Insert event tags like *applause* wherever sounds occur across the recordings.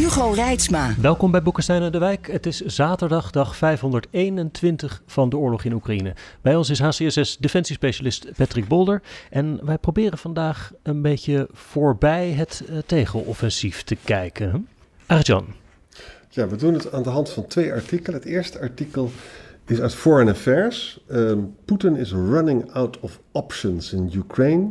Hugo Reitsma. Welkom bij Boekenstein en de Wijk. Het is zaterdag, dag 521 van de oorlog in Oekraïne. Bij ons is HCSS defensiespecialist Patrick Bolder. En wij proberen vandaag een beetje voorbij het uh, tegenoffensief te kijken. Arjan. Ja, we doen het aan de hand van twee artikelen. Het eerste artikel is uit Foreign Affairs. Um, Putin is running out of options in Ukraine.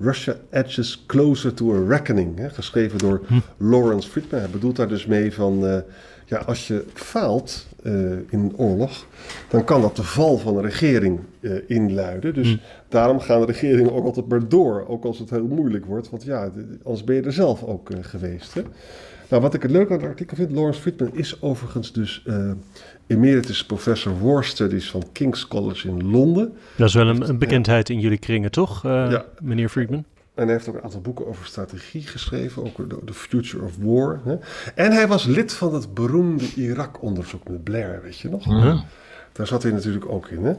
Russia edges closer to a reckoning. Hè, geschreven door hm. Lawrence Friedman. Hij bedoelt daar dus mee van... Uh, ja, als je faalt uh, in oorlog, dan kan dat de val van een regering uh, inluiden. Dus hm. daarom gaan de regeringen ook altijd maar door. Ook als het heel moeilijk wordt. Want ja, anders ben je er zelf ook geweest. Hè? Nou, wat ik het leuk aan het artikel vind, Lawrence Friedman is overigens dus uh, emeritus professor War Studies van King's College in Londen. Dat is wel een, een bekendheid in jullie kringen, toch, uh, ja. meneer Friedman? En hij heeft ook een aantal boeken over strategie geschreven, ook The Future of War. Hè? En hij was lid van het beroemde Irak-onderzoek met Blair, weet je nog? Ja. Daar zat hij natuurlijk ook in. Hè?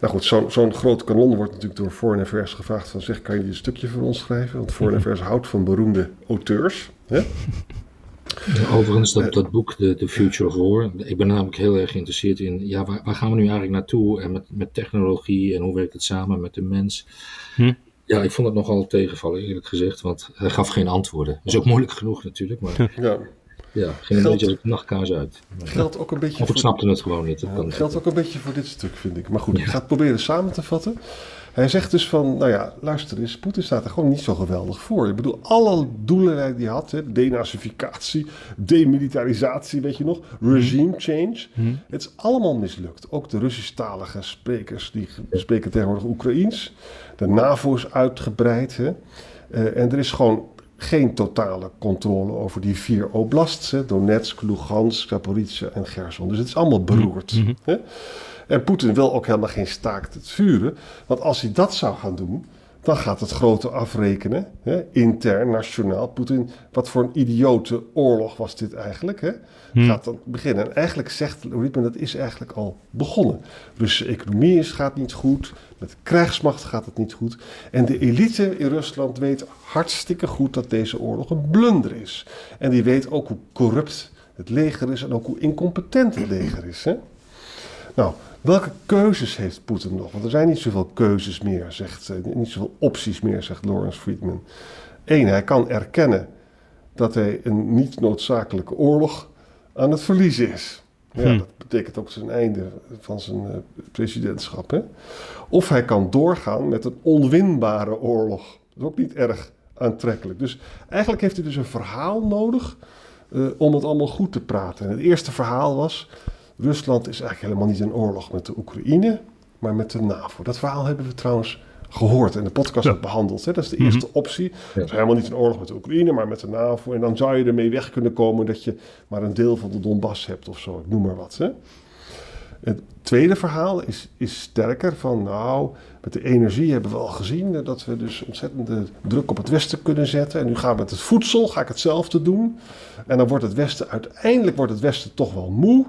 Nou goed, zo'n zo'n groot kanon wordt natuurlijk door Foreign Affairs gevraagd van... zeg, kan je een stukje voor ons schrijven? Want Foreign *laughs* Affairs houdt van beroemde auteurs. Hè? Overigens, dat, dat boek, The, The Future of War, ik ben namelijk heel erg geïnteresseerd in, ja, waar, waar gaan we nu eigenlijk naartoe en met, met technologie en hoe werkt het samen met de mens? Hm? Ja, ik vond het nogal tegenvallen, eerlijk gezegd, want hij gaf geen antwoorden. Dat is ook moeilijk genoeg natuurlijk, maar ja, ja ging een beetje de nachtkaars uit. Geldt ook een beetje of ik snapte het gewoon niet. Dat geldt ook een beetje voor dit stuk, vind ik. Maar goed, ik ga het proberen samen te vatten. Hij zegt dus van, nou ja, luister eens, Poetin staat er gewoon niet zo geweldig voor. Ik bedoel, alle doelen die hij had, hè, denazificatie, demilitarisatie, weet je nog, regime change. Mhm. Het is allemaal mislukt. Ook de Russisch-talige sprekers, die spreken tegenwoordig Oekraïens. De NAVO is uitgebreid. Hè. Uh, en er is gewoon geen totale controle over die vier oblasts. Hè, Donetsk, Lugansk, Zaporizhia en Gerson. Dus het is allemaal beroerd. Mm hè. En Poetin wil ook helemaal geen staakt het vuren. Want als hij dat zou gaan doen, dan gaat het grote afrekenen, hè, intern, nationaal. Poetin, wat voor een idiote oorlog was dit eigenlijk? Hè? Hm. Gaat dan beginnen. En eigenlijk zegt Rietman, dat is eigenlijk al begonnen. Russische economie is, gaat niet goed, met krijgsmacht gaat het niet goed. En de elite in Rusland weet hartstikke goed dat deze oorlog een blunder is. En die weet ook hoe corrupt het leger is en ook hoe incompetent het leger is. Hè? Nou, welke keuzes heeft Poetin nog? Want er zijn niet zoveel keuzes meer, zegt, uh, niet zoveel opties meer, zegt Lawrence Friedman. Eén, hij kan erkennen dat hij een niet noodzakelijke oorlog aan het verliezen is. Ja, hm. Dat betekent ook zijn einde van zijn uh, presidentschap. Hè? Of hij kan doorgaan met een onwinbare oorlog. Dat is ook niet erg aantrekkelijk. Dus eigenlijk heeft hij dus een verhaal nodig uh, om het allemaal goed te praten. En het eerste verhaal was Rusland is eigenlijk helemaal niet in oorlog met de Oekraïne, maar met de NAVO. Dat verhaal hebben we trouwens gehoord en de podcast ja. behandeld. Hè? Dat is de eerste mhm. optie. Het is helemaal niet in oorlog met de Oekraïne, maar met de NAVO. En dan zou je ermee weg kunnen komen dat je maar een deel van de Donbass hebt of zo. Ik noem maar wat. Hè? Het tweede verhaal is, is sterker van nou, met de energie hebben we al gezien dat we dus ontzettende druk op het Westen kunnen zetten. En nu gaan we met het voedsel, ga ik hetzelfde doen. En dan wordt het Westen, uiteindelijk wordt het Westen toch wel moe.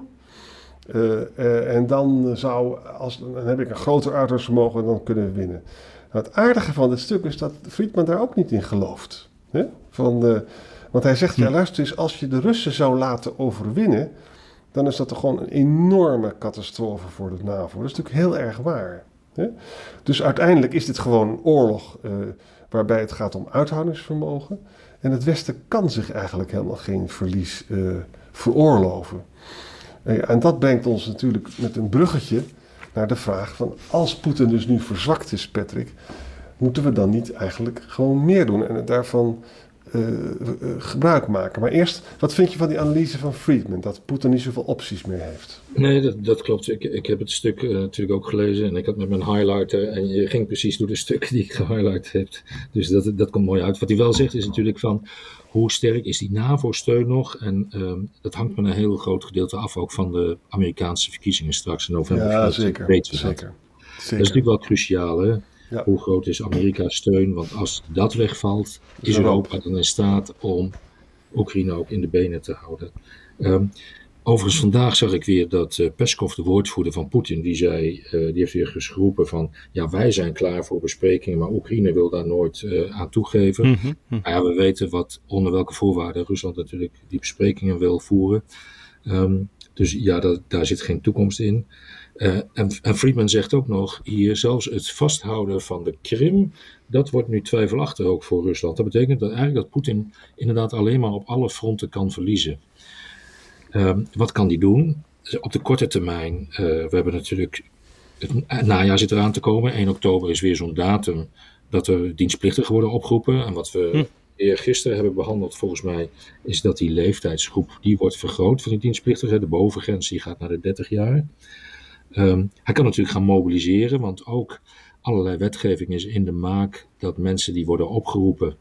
Uh, uh, en dan, zou, als, dan heb ik een groter uithoudingsvermogen en dan kunnen we winnen. Nou, het aardige van dit stuk is dat Friedman daar ook niet in gelooft. Hè? Van, uh, want hij zegt, ja hm. luister eens, als je de Russen zou laten overwinnen, dan is dat toch gewoon een enorme catastrofe voor de NAVO. Dat is natuurlijk heel erg waar. Hè? Dus uiteindelijk is dit gewoon een oorlog waarbij het gaat om uithoudingsvermogen. En het Westen kan zich eigenlijk helemaal geen verlies veroorloven. En dat brengt ons natuurlijk met een bruggetje naar de vraag van als Poetin dus nu verzwakt is, Patrick, moeten we dan niet eigenlijk gewoon meer doen? En daarvan gebruik maken. Maar eerst, wat vind je van die analyse van Friedman, dat Poetin niet zoveel opties meer heeft? Nee, dat, dat klopt. Ik, ik heb het stuk natuurlijk ook gelezen en ik had met mijn highlighter en je ging precies door de stukken die ik gehighlight heb. Dus dat, dat komt mooi uit. Wat hij wel zegt is natuurlijk van hoe sterk is die NAVO-steun nog? En ehm, dat hangt met een heel groot gedeelte af ook van de Amerikaanse verkiezingen straks in november. Ja, zeker. Weten we zeker. Dat. dat is natuurlijk wel cruciaal, hè? Hoe groot is Amerika's steun? Want als dat wegvalt, is Europa dan in staat om Oekraïne ook in de benen te houden. Um, Overigens, vandaag zag ik weer dat uh, Peskov, de woordvoerder van Poetin, die zei, uh, die heeft weer geschroepen van, ja, wij zijn klaar voor besprekingen, maar Oekraïne wil daar nooit uh, aan toegeven. Mm -hmm. nou ja, we weten wat, onder welke voorwaarden Rusland natuurlijk die besprekingen wil voeren. Um, dus ja, dat, daar zit geen toekomst in. En, en, Friedman zegt ook nog, hier zelfs het vasthouden van de Krim, dat wordt nu twijfelachtig ook voor Rusland. Dat betekent dat eigenlijk dat Poetin inderdaad alleen maar op alle fronten kan verliezen. Um, wat kan die doen? Op de korte termijn, uh, we hebben natuurlijk, het najaar zit eraan te komen. 1 oktober is weer zo'n datum dat er dienstplichtigen worden opgeroepen. En wat we hm. gisteren hebben behandeld, volgens mij, is dat die leeftijdsgroep, die wordt vergroot van die dienstplichtigen. De bovengrens die gaat naar de 30 jaar. Um, hij kan natuurlijk gaan mobiliseren, want ook allerlei wetgeving is in de maak dat mensen die worden opgeroepen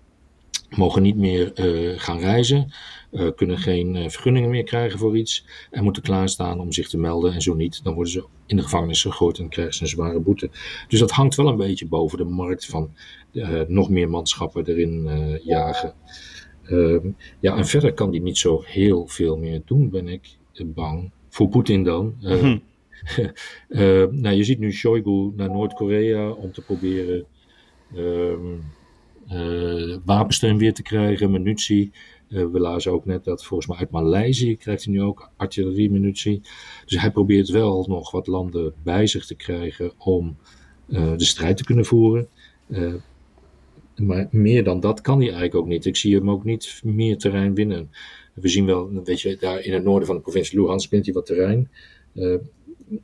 mogen niet meer uh, gaan reizen, uh, kunnen geen uh, vergunningen meer krijgen voor iets en moeten klaarstaan om zich te melden. En zo niet, dan worden ze in de gevangenis gegooid en krijgen ze een zware boete. Dus dat hangt wel een beetje boven de markt van nog meer manschappen erin jagen. Ehm, ja, en verder kan die niet zo heel veel meer doen, ben ik bang. Voor Poetin dan. Hm. *laughs* nou, je ziet nu Shoigu naar Noord-Korea om te proberen. Ehm, uh, wapensteun weer te krijgen, munitie. Uh, we lazen ook net dat volgens mij uit Maleisië krijgt hij nu ook artilleriemunitie. Dus hij probeert wel nog wat landen bij zich te krijgen om de strijd te kunnen voeren. maar meer dan dat kan hij eigenlijk ook niet. Ik zie hem ook niet meer terrein winnen. We zien wel, weet je, daar in het noorden van de provincie Luhansk wint hij wat terrein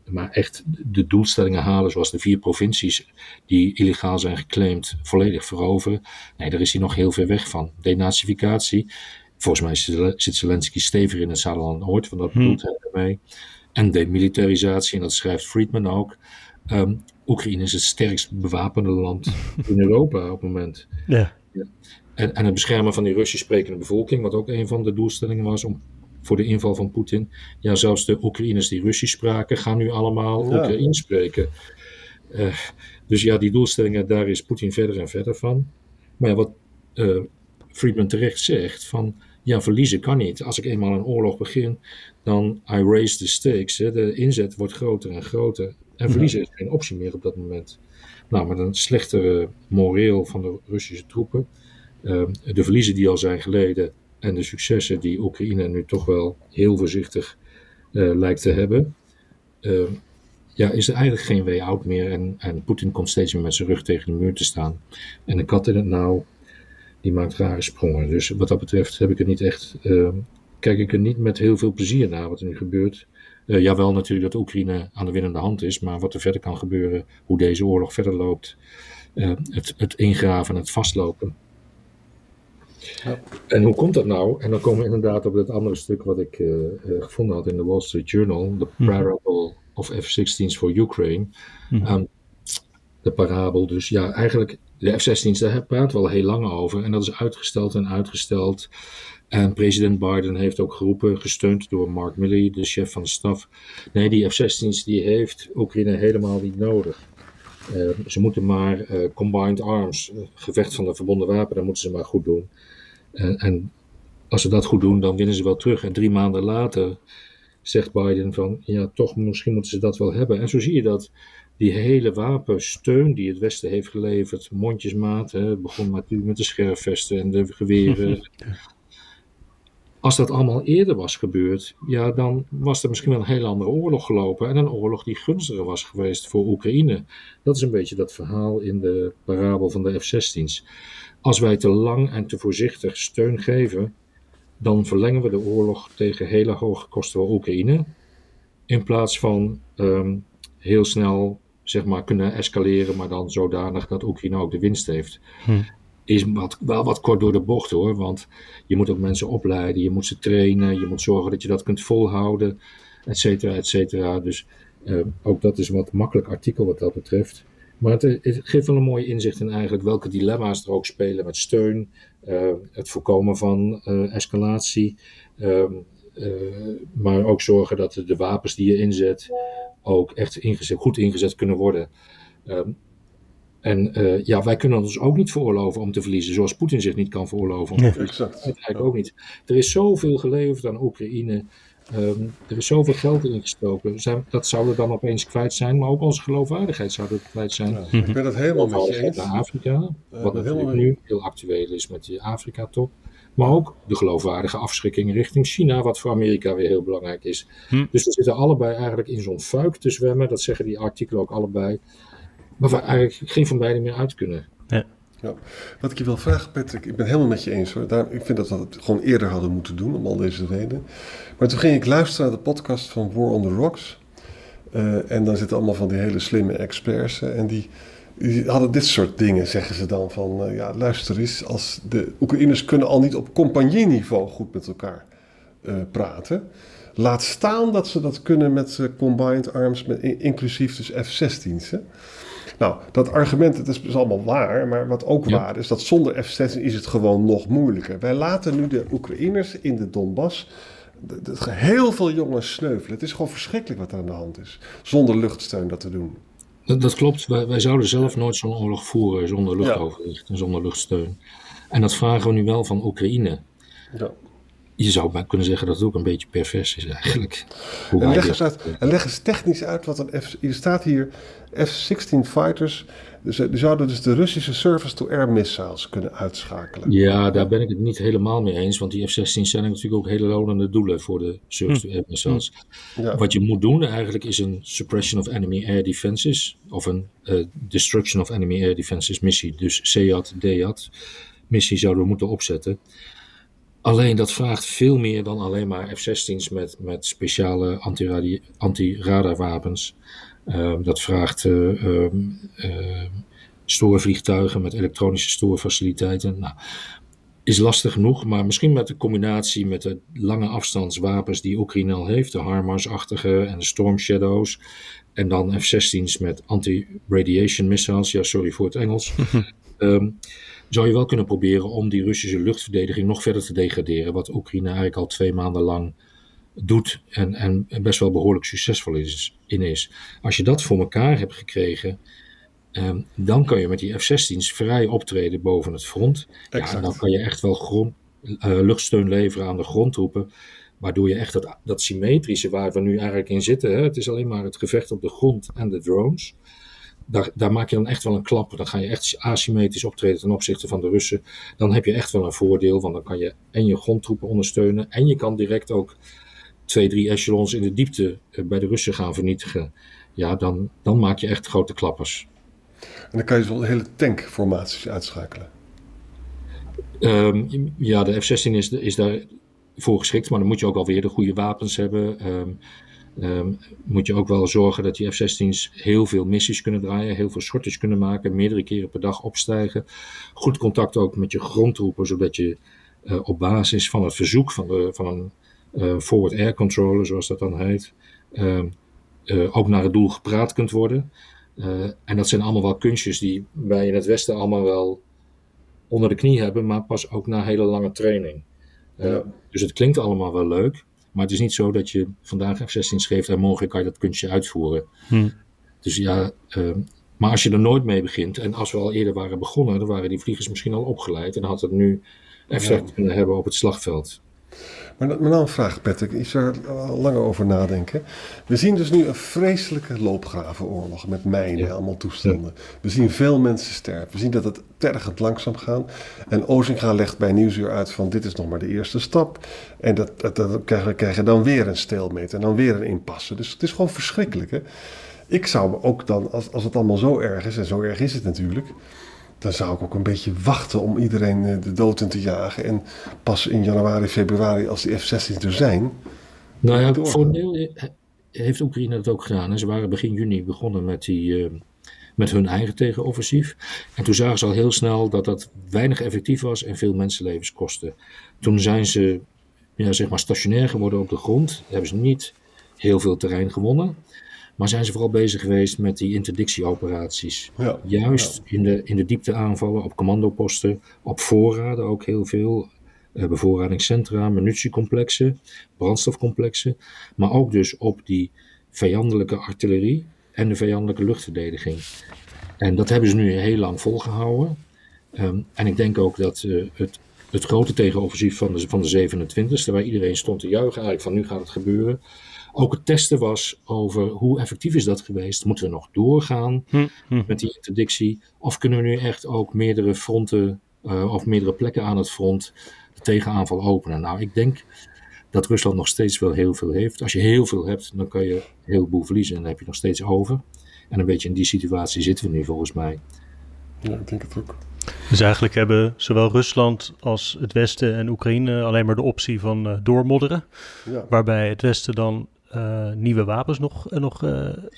maar echt de doelstellingen halen, zoals de vier provincies die illegaal zijn geclaimd, volledig veroveren. Nee, daar is hij nog heel ver weg van. Denazificatie. Volgens mij zit Zelensky stevig in het zadel aan Noord, van dat hmm. bedoelt hij ermee. En demilitarisatie, en dat schrijft Friedman ook. Um, Oekraïne is het sterkst bewapende land *laughs* in Europa op het moment. Ja. ja. En, en het beschermen van die Russisch sprekende bevolking, wat ook een van de doelstellingen was om voor de inval van Poetin. Ja, zelfs de Oekraïners die Russisch spraken, gaan nu allemaal ja. Oekraïens spreken. Uh, dus ja, die doelstellingen, daar is Poetin verder en verder van. Maar ja, wat uh, Friedman terecht zegt, van ja, verliezen kan niet. Als ik eenmaal een oorlog begin, dan I raise the stakes. Hè. De inzet wordt groter en groter. En verliezen is geen optie meer op dat moment. Nou, met een slechtere moreel van de Russische troepen. Uh, de verliezen die al zijn geleden en de successen die Oekraïne nu toch wel heel voorzichtig uh, lijkt te hebben, uh, ja, is er eigenlijk geen way out meer. En, en Poetin komt steeds meer met zijn rug tegen de muur te staan. En de kat in het nauw, die maakt rare sprongen. Dus wat dat betreft heb ik er niet echt, uh, kijk ik er niet met heel veel plezier naar wat er nu gebeurt. Uh, jawel natuurlijk dat Oekraïne aan de winnende hand is, maar wat er verder kan gebeuren, hoe deze oorlog verder loopt, uh, het, het ingraven en het vastlopen, ja. En hoe komt dat nou? En dan komen we inderdaad op het andere stuk wat ik uh, gevonden had in de Wall Street Journal, The mhm. Parable of F-16's for Ukraine. Mm um, de parabel, dus ja, eigenlijk de F-16's, daar praten we al heel lang over. En dat is uitgesteld en uitgesteld. En president Biden heeft ook geroepen, gesteund door Mark Milley, de chef van de staf. Nee, die F-16's die heeft Oekraïne helemaal niet nodig. Uh, ze moeten maar uh, combined arms, gevecht van de verbonden wapen, dat moeten ze maar goed doen. En, en, als ze dat goed doen, dan winnen ze wel terug. En drie maanden later zegt Biden van, ja, toch, misschien moeten ze dat wel hebben. En zo zie je dat die hele wapensteun die het Westen heeft geleverd, mondjesmaat, hè, begon natuurlijk met de scherfvesten en de geweren. *laughs* Als dat allemaal eerder was gebeurd, ja, dan was er misschien wel een hele andere oorlog gelopen. En een oorlog die gunstiger was geweest voor Oekraïne. Dat is een beetje dat verhaal in de parabel van de F-16's. Als wij te lang en te voorzichtig steun geven, dan verlengen we de oorlog tegen hele hoge kosten voor Oekraïne. In plaats van um, heel snel zeg maar, kunnen escaleren, maar dan zodanig dat Oekraïne ook de winst heeft. Hm. Is wat, wel wat kort door de bocht hoor. Want je moet ook mensen opleiden, je moet ze trainen, je moet zorgen dat je dat kunt volhouden, et cetera, et cetera. Dus uh, ook dat is wat makkelijk artikel wat dat betreft. Maar het, het, geeft wel een mooi inzicht in eigenlijk welke dilemma's er ook spelen met steun, uh, het voorkomen van escalatie, ehm, maar ook zorgen dat de, wapens die je inzet ook echt ingezet, goed ingezet kunnen worden. Um, en uh, ja, wij kunnen ons ook niet veroorloven om te verliezen, zoals Poetin zich niet kan veroorloven om te verliezen. Exact. Eigenlijk ook niet. Er is zoveel geleverd aan Oekraïne. Um, er is zoveel geld in gestoken. Zijn, dat zou er dan opeens kwijt zijn, maar ook onze geloofwaardigheid zou er kwijt zijn. Ja, ik ben het helemaal met je eens. Afrika, wat natuurlijk nu heel actueel is met die Afrika-top. Maar ook de geloofwaardige afschrikking richting China, wat voor Amerika weer heel belangrijk is. Hm. Dus we zitten allebei eigenlijk in zo'n fuik te zwemmen. Dat zeggen die artikelen ook allebei maar waar eigenlijk geen van beiden meer uit kunnen. Ja. Ja. Wat ik je wil vragen, Patrick, ik ben helemaal met je eens hoor. Daar, ik vind dat we het gewoon eerder hadden moeten doen, om al deze redenen. Maar toen ging ik luisteren naar de podcast van War on the Rocks. Uh, en dan zitten allemaal van die hele slimme experts. en die, die, hadden dit soort dingen, zeggen ze dan. Van uh, ja, luister eens, als de Oekraïners kunnen al niet op compagnieniveau goed met elkaar uh, praten. Laat staan dat ze dat kunnen met combined arms, met, inclusief dus F-16's. Nou, dat argument het is dus allemaal waar, maar wat ook waar is, dat zonder F-16 is het gewoon nog moeilijker. Wij laten nu de Oekraïners in de Donbass heel veel jongens sneuvelen. Het is gewoon verschrikkelijk wat er aan de hand is, zonder luchtsteun dat te doen. Dat, dat klopt, wij, wij, zouden zelf nooit zo'n oorlog voeren zonder luchtoverwicht en zonder luchtsteun. En dat vragen we nu wel van Oekraïne. Ja je zou maar kunnen zeggen dat het ook een beetje pervers is eigenlijk. en, leg eens uit, en leg eens technisch uit wat een F... Hier staat hier F-16 fighters. Dus, die zouden dus de Russische surface-to-air missiles kunnen uitschakelen. Ja, daar ben ik het niet helemaal mee eens. Want die F-16 zijn natuurlijk ook hele lonende doelen voor de surface-to-air hm. missiles. Ja. Wat je moet doen eigenlijk is een suppression of enemy air defenses. Of een uh, destruction of enemy air defenses missie. Dus CAD, DAD missie zouden we moeten opzetten. Alleen dat vraagt veel meer dan alleen maar F-16's met, met speciale antiradarwapens. Uh, dat vraagt uh, uh, stoorvliegtuigen met elektronische stoorfaciliteiten. Nou, is lastig genoeg, maar misschien met de combinatie met de lange afstandswapens die Oekraïne al heeft, de HIMARS-achtige en de Storm Shadows, en dan F-16's met anti-radiation missiles, ja sorry voor het Engels, um, *laughs* zou je wel kunnen proberen om die Russische luchtverdediging nog verder te degraderen. Wat Oekraïne eigenlijk al twee maanden lang doet en, en best wel behoorlijk succesvol is, in is. Als je dat voor elkaar hebt gekregen, ehm, dan kan je met die F-16's vrij optreden boven het front. Ja, en dan kan je echt wel grond, uh, luchtsteun leveren aan de grondtroepen. Waardoor je echt dat, dat symmetrische waar we nu eigenlijk in zitten. Hè, het is alleen maar het gevecht op de grond en de drones daar, daar, maak je dan echt wel een klap. Dan ga je echt asymmetrisch optreden ten opzichte van de Russen. Dan heb je echt wel een voordeel, want dan kan je en je grondtroepen ondersteunen. En je kan direct ook twee, drie echelons in de diepte eh, bij de Russen gaan vernietigen. Ja, dan, dan maak je echt grote klappers. En dan kan je zo'n hele tankformaties uitschakelen. Um, ja, de F-16 is, is daar voor geschikt, maar dan moet je ook alweer de goede wapens hebben. Um, um, moet je ook wel zorgen dat die F-16's heel veel missies kunnen draaien, heel veel sorties kunnen maken, meerdere keren per dag opstijgen. Goed contact ook met je grondtroepen, zodat je uh, op basis van het verzoek van, de, van een uh, forward air controller, zoals dat dan heet, uh, ook naar het doel gepraat kunt worden. en dat zijn allemaal wel kunstjes die wij in het Westen allemaal wel onder de knie hebben, maar pas ook na hele lange training. Ja. Dus het klinkt allemaal wel leuk. Maar het is niet zo dat je vandaag F-16 geeft en morgen kan je dat kunstje uitvoeren. Hm. Dus ja, uh, maar als je er nooit mee begint, en als we al eerder waren begonnen, dan waren die vliegers misschien al opgeleid en had het nu effect ja. kunnen hebben op het slagveld. Maar, nou een vraag, Patrick. Ik zou er al langer over nadenken. We zien dus nu een vreselijke loopgravenoorlog met mijnen, allemaal toestanden. We zien veel mensen sterven. We zien dat het tergend langzaam gaat. En Ozinga legt bij Nieuwsuur uit van dit is nog maar de eerste stap. En dat, dat, dat krijgen, krijgen dan weer een stelmeet en dan weer een impasse. Dus het is gewoon verschrikkelijk. Hè? Ik zou ook dan, als, als het allemaal zo erg is, en zo erg is het natuurlijk dan zou ik ook een beetje wachten om iedereen eh, de dood in te jagen. En pas in januari, februari, als die F-16 er zijn. Nou ja, voor een deel heeft Oekraïne dat ook gedaan. En ze waren begin juni begonnen met die, uh, met hun eigen tegenoffensief. En toen zagen ze al heel snel dat dat weinig effectief was en veel mensenlevens kostte. Toen zijn ze ja, zeg maar stationair geworden op de grond. Hebben ze niet heel veel terrein gewonnen. Maar zijn ze vooral bezig geweest met die interdictieoperaties. Ja, Juist In, de, in de diepte aanvallen op commandoposten, op voorraden ook heel veel. Uh, bevoorradingscentra, munitiecomplexen, brandstofcomplexen. Maar ook dus op die vijandelijke artillerie en de vijandelijke luchtverdediging. En dat hebben ze nu heel lang volgehouden. Ehm, en ik denk ook dat uh, het, het grote tegenoffensief van de, van de 27e, waar iedereen stond te juichen, eigenlijk van nu gaat het gebeuren, ook het testen was over hoe effectief is dat geweest. Moeten we nog doorgaan hm, hm. met die interdictie? Of kunnen we nu echt ook meerdere fronten uh, of meerdere plekken aan het front de tegenaanval openen? Nou, ik denk dat Rusland nog steeds wel heel veel heeft. Als je heel veel hebt, dan kan je een heleboel verliezen en dan heb je nog steeds over. En een beetje in die situatie zitten we nu volgens mij. Ja, ik denk het ook. Dus eigenlijk hebben zowel Rusland als het Westen en Oekraïne alleen maar de optie van uh, doormodderen. Ja. Waarbij het Westen dan uh, nieuwe wapens nog, uh, nog uh,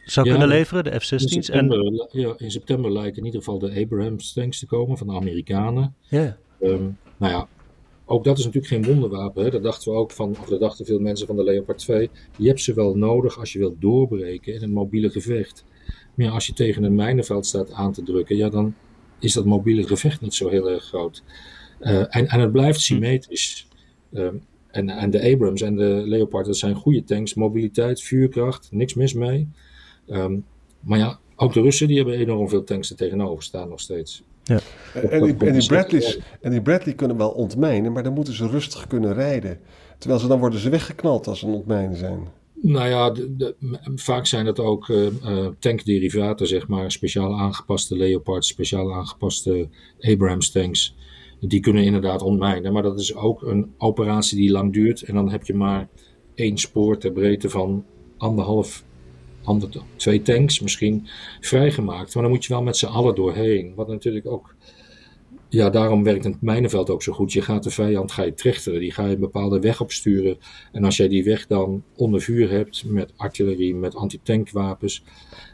zou ja, kunnen leveren, de F-16's. In september, en... ja, in september lijken in ieder geval de Abrams tanks te komen van de Amerikanen. Ja. Um, nou ja, ook dat is natuurlijk geen wonderwapen. Hè? Dat dachten we ook van, of dat dachten veel mensen van de Leopard 2. Je hebt ze wel nodig als je wilt doorbreken in een mobiele gevecht. Maar ja, als je tegen een mijnenveld staat aan te drukken, ja, dan is dat mobiele gevecht niet zo heel erg groot. en, en het blijft hm. symmetrisch. Um, en, en de Abrams en de Leopard, dat zijn goede tanks. Mobiliteit, vuurkracht, niks mis mee. Um, maar ja, ook de Russen die hebben enorm veel tanks er tegenover staan nog steeds. Ja. En, die, en, die Bradleys, en die Bradley kunnen wel ontmijnen, maar dan moeten ze rustig kunnen rijden. Terwijl ze dan worden ze weggeknald als ze ontmijnen zijn. Nou ja, de, de, vaak zijn dat ook uh, tankderivaten, zeg maar. Speciaal aangepaste Leopards, speciaal aangepaste Abrams tanks die kunnen inderdaad ontmijnen. Maar dat is ook een operatie die lang duurt. En dan heb je maar één spoor ter breedte van anderhalf, ander, twee tanks misschien vrijgemaakt. Maar dan moet je wel met z'n allen doorheen. Wat natuurlijk ook ja, daarom werkt het mijnenveld ook zo goed. Je gaat de vijand ga je trechteren, die ga je een bepaalde weg opsturen. En als jij die weg dan onder vuur hebt met artillerie, met antitankwapens,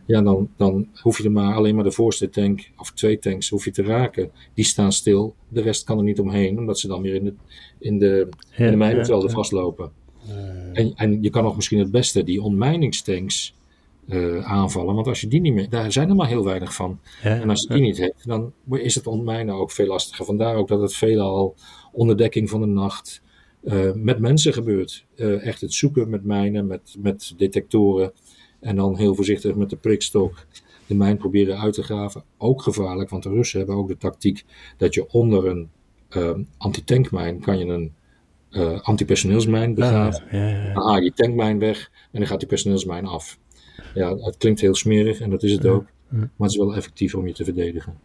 ja, dan, dan hoef je er maar alleen maar de voorste tank of twee tanks hoef je te raken. Die staan stil, de rest kan er niet omheen, omdat ze dan weer in de, in de, in de mijnenvelden vastlopen. En, en je kan nog misschien het beste, die ontmijningstanks uh, aanvallen. Want als je die niet meer, daar zijn er maar heel weinig van. en als je die niet hebt, dan is het ontmijnen ook veel lastiger. Vandaar ook dat het veelal onder dekking van de nacht uh, met mensen gebeurt. Echt het zoeken met mijnen, met, met detectoren. En dan heel voorzichtig met de prikstok de mijn proberen uit te graven. Ook gevaarlijk, want de Russen hebben ook de tactiek dat je onder een antitankmijn kan je een antipersoneelsmijn begraven. Ja, ja, ja, dan haal je die tankmijn weg en dan gaat die personeelsmijn af ja, het klinkt heel smerig en dat is het ook. Maar het is wel effectief om je te verdedigen.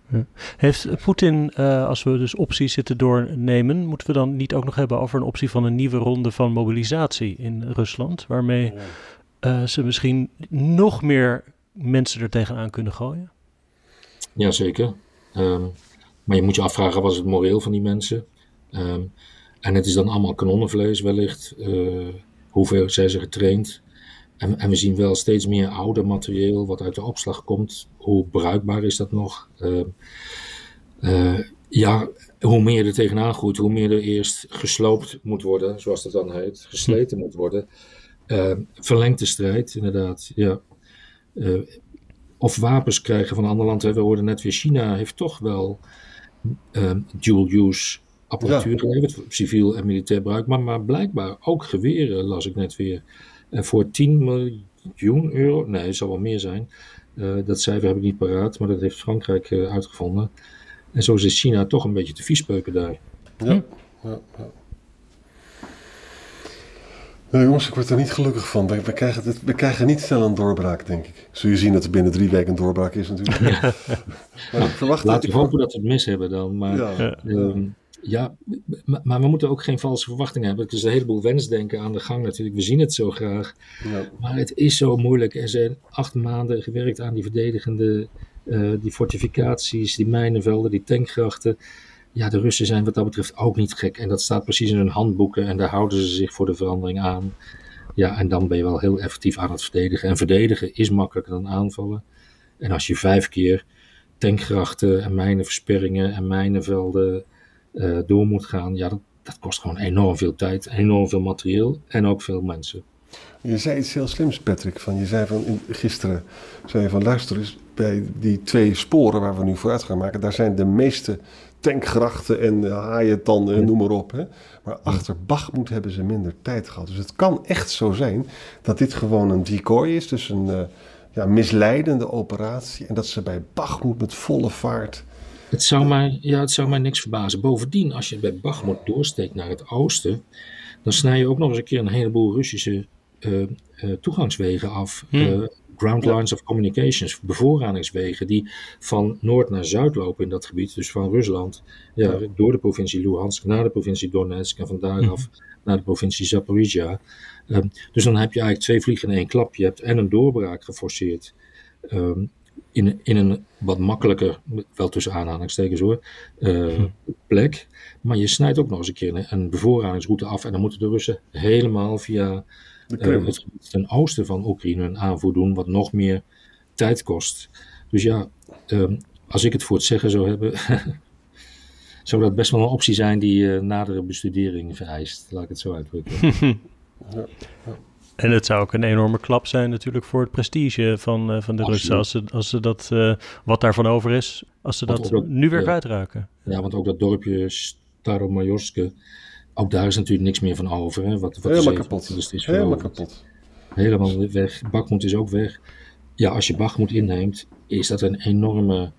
Heeft Poetin, uh, als we dus opties zitten doornemen, moeten we dan niet ook nog hebben over een optie van een nieuwe ronde van mobilisatie in Rusland? Waarmee uh, ze misschien nog meer mensen er tegenaan kunnen gooien? Jazeker. Um, maar je moet je afvragen, wat is het moreel van die mensen? Um, en het is dan allemaal kanonnenvlees wellicht. Uh, hoeveel zijn ze getraind? En, en, we zien wel steeds meer ouder materieel wat uit de opslag komt. Hoe bruikbaar is dat nog? Uh, uh, ja, hoe meer er tegenaan groeit, hoe meer er eerst gesloopt moet worden, zoals dat dan heet, gesleten moet worden. Uh, verlengde strijd, inderdaad. Ja. of wapens krijgen van een ander land. We hoorden net weer, China heeft toch wel dual-use apparatuur geleverd, civiel en militair bruik, maar, maar blijkbaar ook geweren, las ik net weer. En voor 10 miljoen euro, nee, het zal wel meer zijn. Uh, dat cijfer heb ik niet paraat, maar dat heeft Frankrijk uh, uitgevonden. En zo is China toch een beetje te viespeuken daar. Ja, ja, ja. Nee, jongens, ik word er niet gelukkig van. We, we, krijgen het, we krijgen niet snel een doorbraak, denk ik. Zul je zien dat er binnen drie weken een doorbraak is natuurlijk. Ja. *laughs* maar ik verwacht Laten we hopen dat we het mis hebben dan. Maar ja. Um, ja, maar we moeten ook geen valse verwachtingen hebben. Het is een heleboel wensdenken aan de gang natuurlijk. We zien het zo graag. Ja. Maar het is zo moeilijk. Er zijn acht maanden gewerkt aan die verdedigende, uh, die fortificaties, die mijnenvelden, die tankgrachten. Ja, de Russen zijn wat dat betreft ook niet gek. En dat staat precies in hun handboeken en daar houden ze zich voor de verandering aan. Ja, en dan ben je wel heel effectief aan het verdedigen. En verdedigen is makkelijker dan aanvallen. En als je vijf keer tankgrachten en mijnenversperringen en mijnenvelden uh, door moet gaan, ja, dat, dat kost gewoon enorm veel tijd, enorm veel materieel en ook veel mensen. Je zei iets heel slims, Patrick. Van, je zei van gisteren, zei van luister eens, bij die twee sporen waar we nu vooruit gaan maken, daar zijn de meeste tankgrachten en haaientanden en noem maar op. Hè. Maar achter Bachmoed hebben ze minder tijd gehad. Dus het kan echt zo zijn dat dit gewoon een decoy is, dus een uh, ja, misleidende operatie. En dat ze bij Bachmoed met volle vaart... Het zou, mij, ja, het zou mij niks verbazen. Bovendien, als je bij Bachmoed doorsteekt naar het oosten, dan snij je ook nog eens een keer een heleboel Russische uh, uh, toegangswegen af. Hmm ground lines of communications, bevoorradingswegen die van noord naar zuid lopen in dat gebied, dus van Rusland, ja, door de provincie Luhansk naar de provincie Donetsk en van daaraf mhm. naar de provincie Zaporizhia. Um, dus dan heb je eigenlijk twee vliegen in één klap. Je hebt en een doorbraak geforceerd um, in, in een wat makkelijker, wel tussen aanhalingstekens hoor, uh, plek. Maar je snijdt ook nog eens een keer een, een bevoorradingsroute af en dan moeten de Russen helemaal via uh, het ten oosten van Oekraïne een aanvoer doen, wat nog meer tijd kost. Dus ja, um, als ik het voor het zeggen zou hebben, *laughs* zou dat best wel een optie zijn die uh, nadere bestudering vereist. Laat ik het zo uitdrukken. *laughs* ja. En het zou ook een enorme klap zijn natuurlijk voor het prestige van, uh, van de Russen. Als ze, als ze dat, uh, wat daarvan over is, als ze dat, dat nu weer kwijtraken. Ja, want ook dat dorpje Staromajorske, ook daar is natuurlijk niks meer van over. Hè? Wat, wat Helemaal kapot. Dus is Helemaal kapot. Helemaal weg. Bakmoed is ook weg. Ja, als je Bakmoed inneemt, is dat een enorme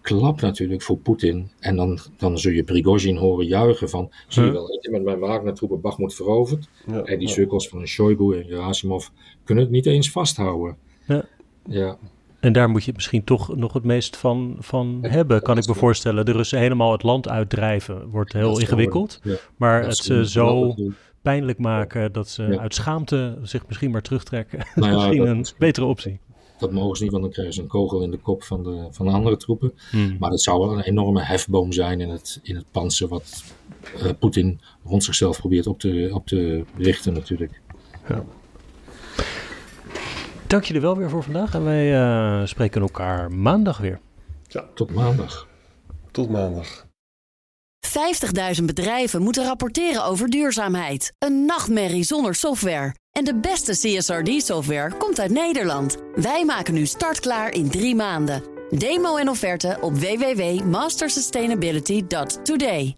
klap natuurlijk voor Poetin. En dan, dan zul je Prigozhin horen juichen van... Zie je wel, ik heb met mijn Wagner-troepen Bakmoed veroverd. Ja, en die ja. sukkels van Shoigu en Gerasimov kunnen het niet eens vasthouden. Ja. ja. En daar moet je misschien toch nog het meest van, van hebben, kan ik me voorstellen. De Russen helemaal het land uitdrijven wordt heel ingewikkeld. Ja. Maar het ze zo pijnlijk maken dat ze uit schaamte zich misschien maar terugtrekken. Nou ja, *laughs* misschien een betere optie. Dat mogen ze niet, want dan krijgen ze een kogel in de kop van de, van de andere troepen. Hmm. Maar dat zou wel een enorme hefboom zijn in het, in het panzer wat uh, Poetin rond zichzelf probeert op te, op te richten natuurlijk. Ja. Dank jullie wel weer voor vandaag en wij uh, spreken elkaar maandag weer. Ja, tot maandag. Tot maandag. 50.000 bedrijven moeten rapporteren over duurzaamheid. Een nachtmerrie zonder software. En de beste CSRD-software komt uit Nederland. Wij maken nu startklaar in drie maanden. Demo en offerte op www.mastersustainability.today.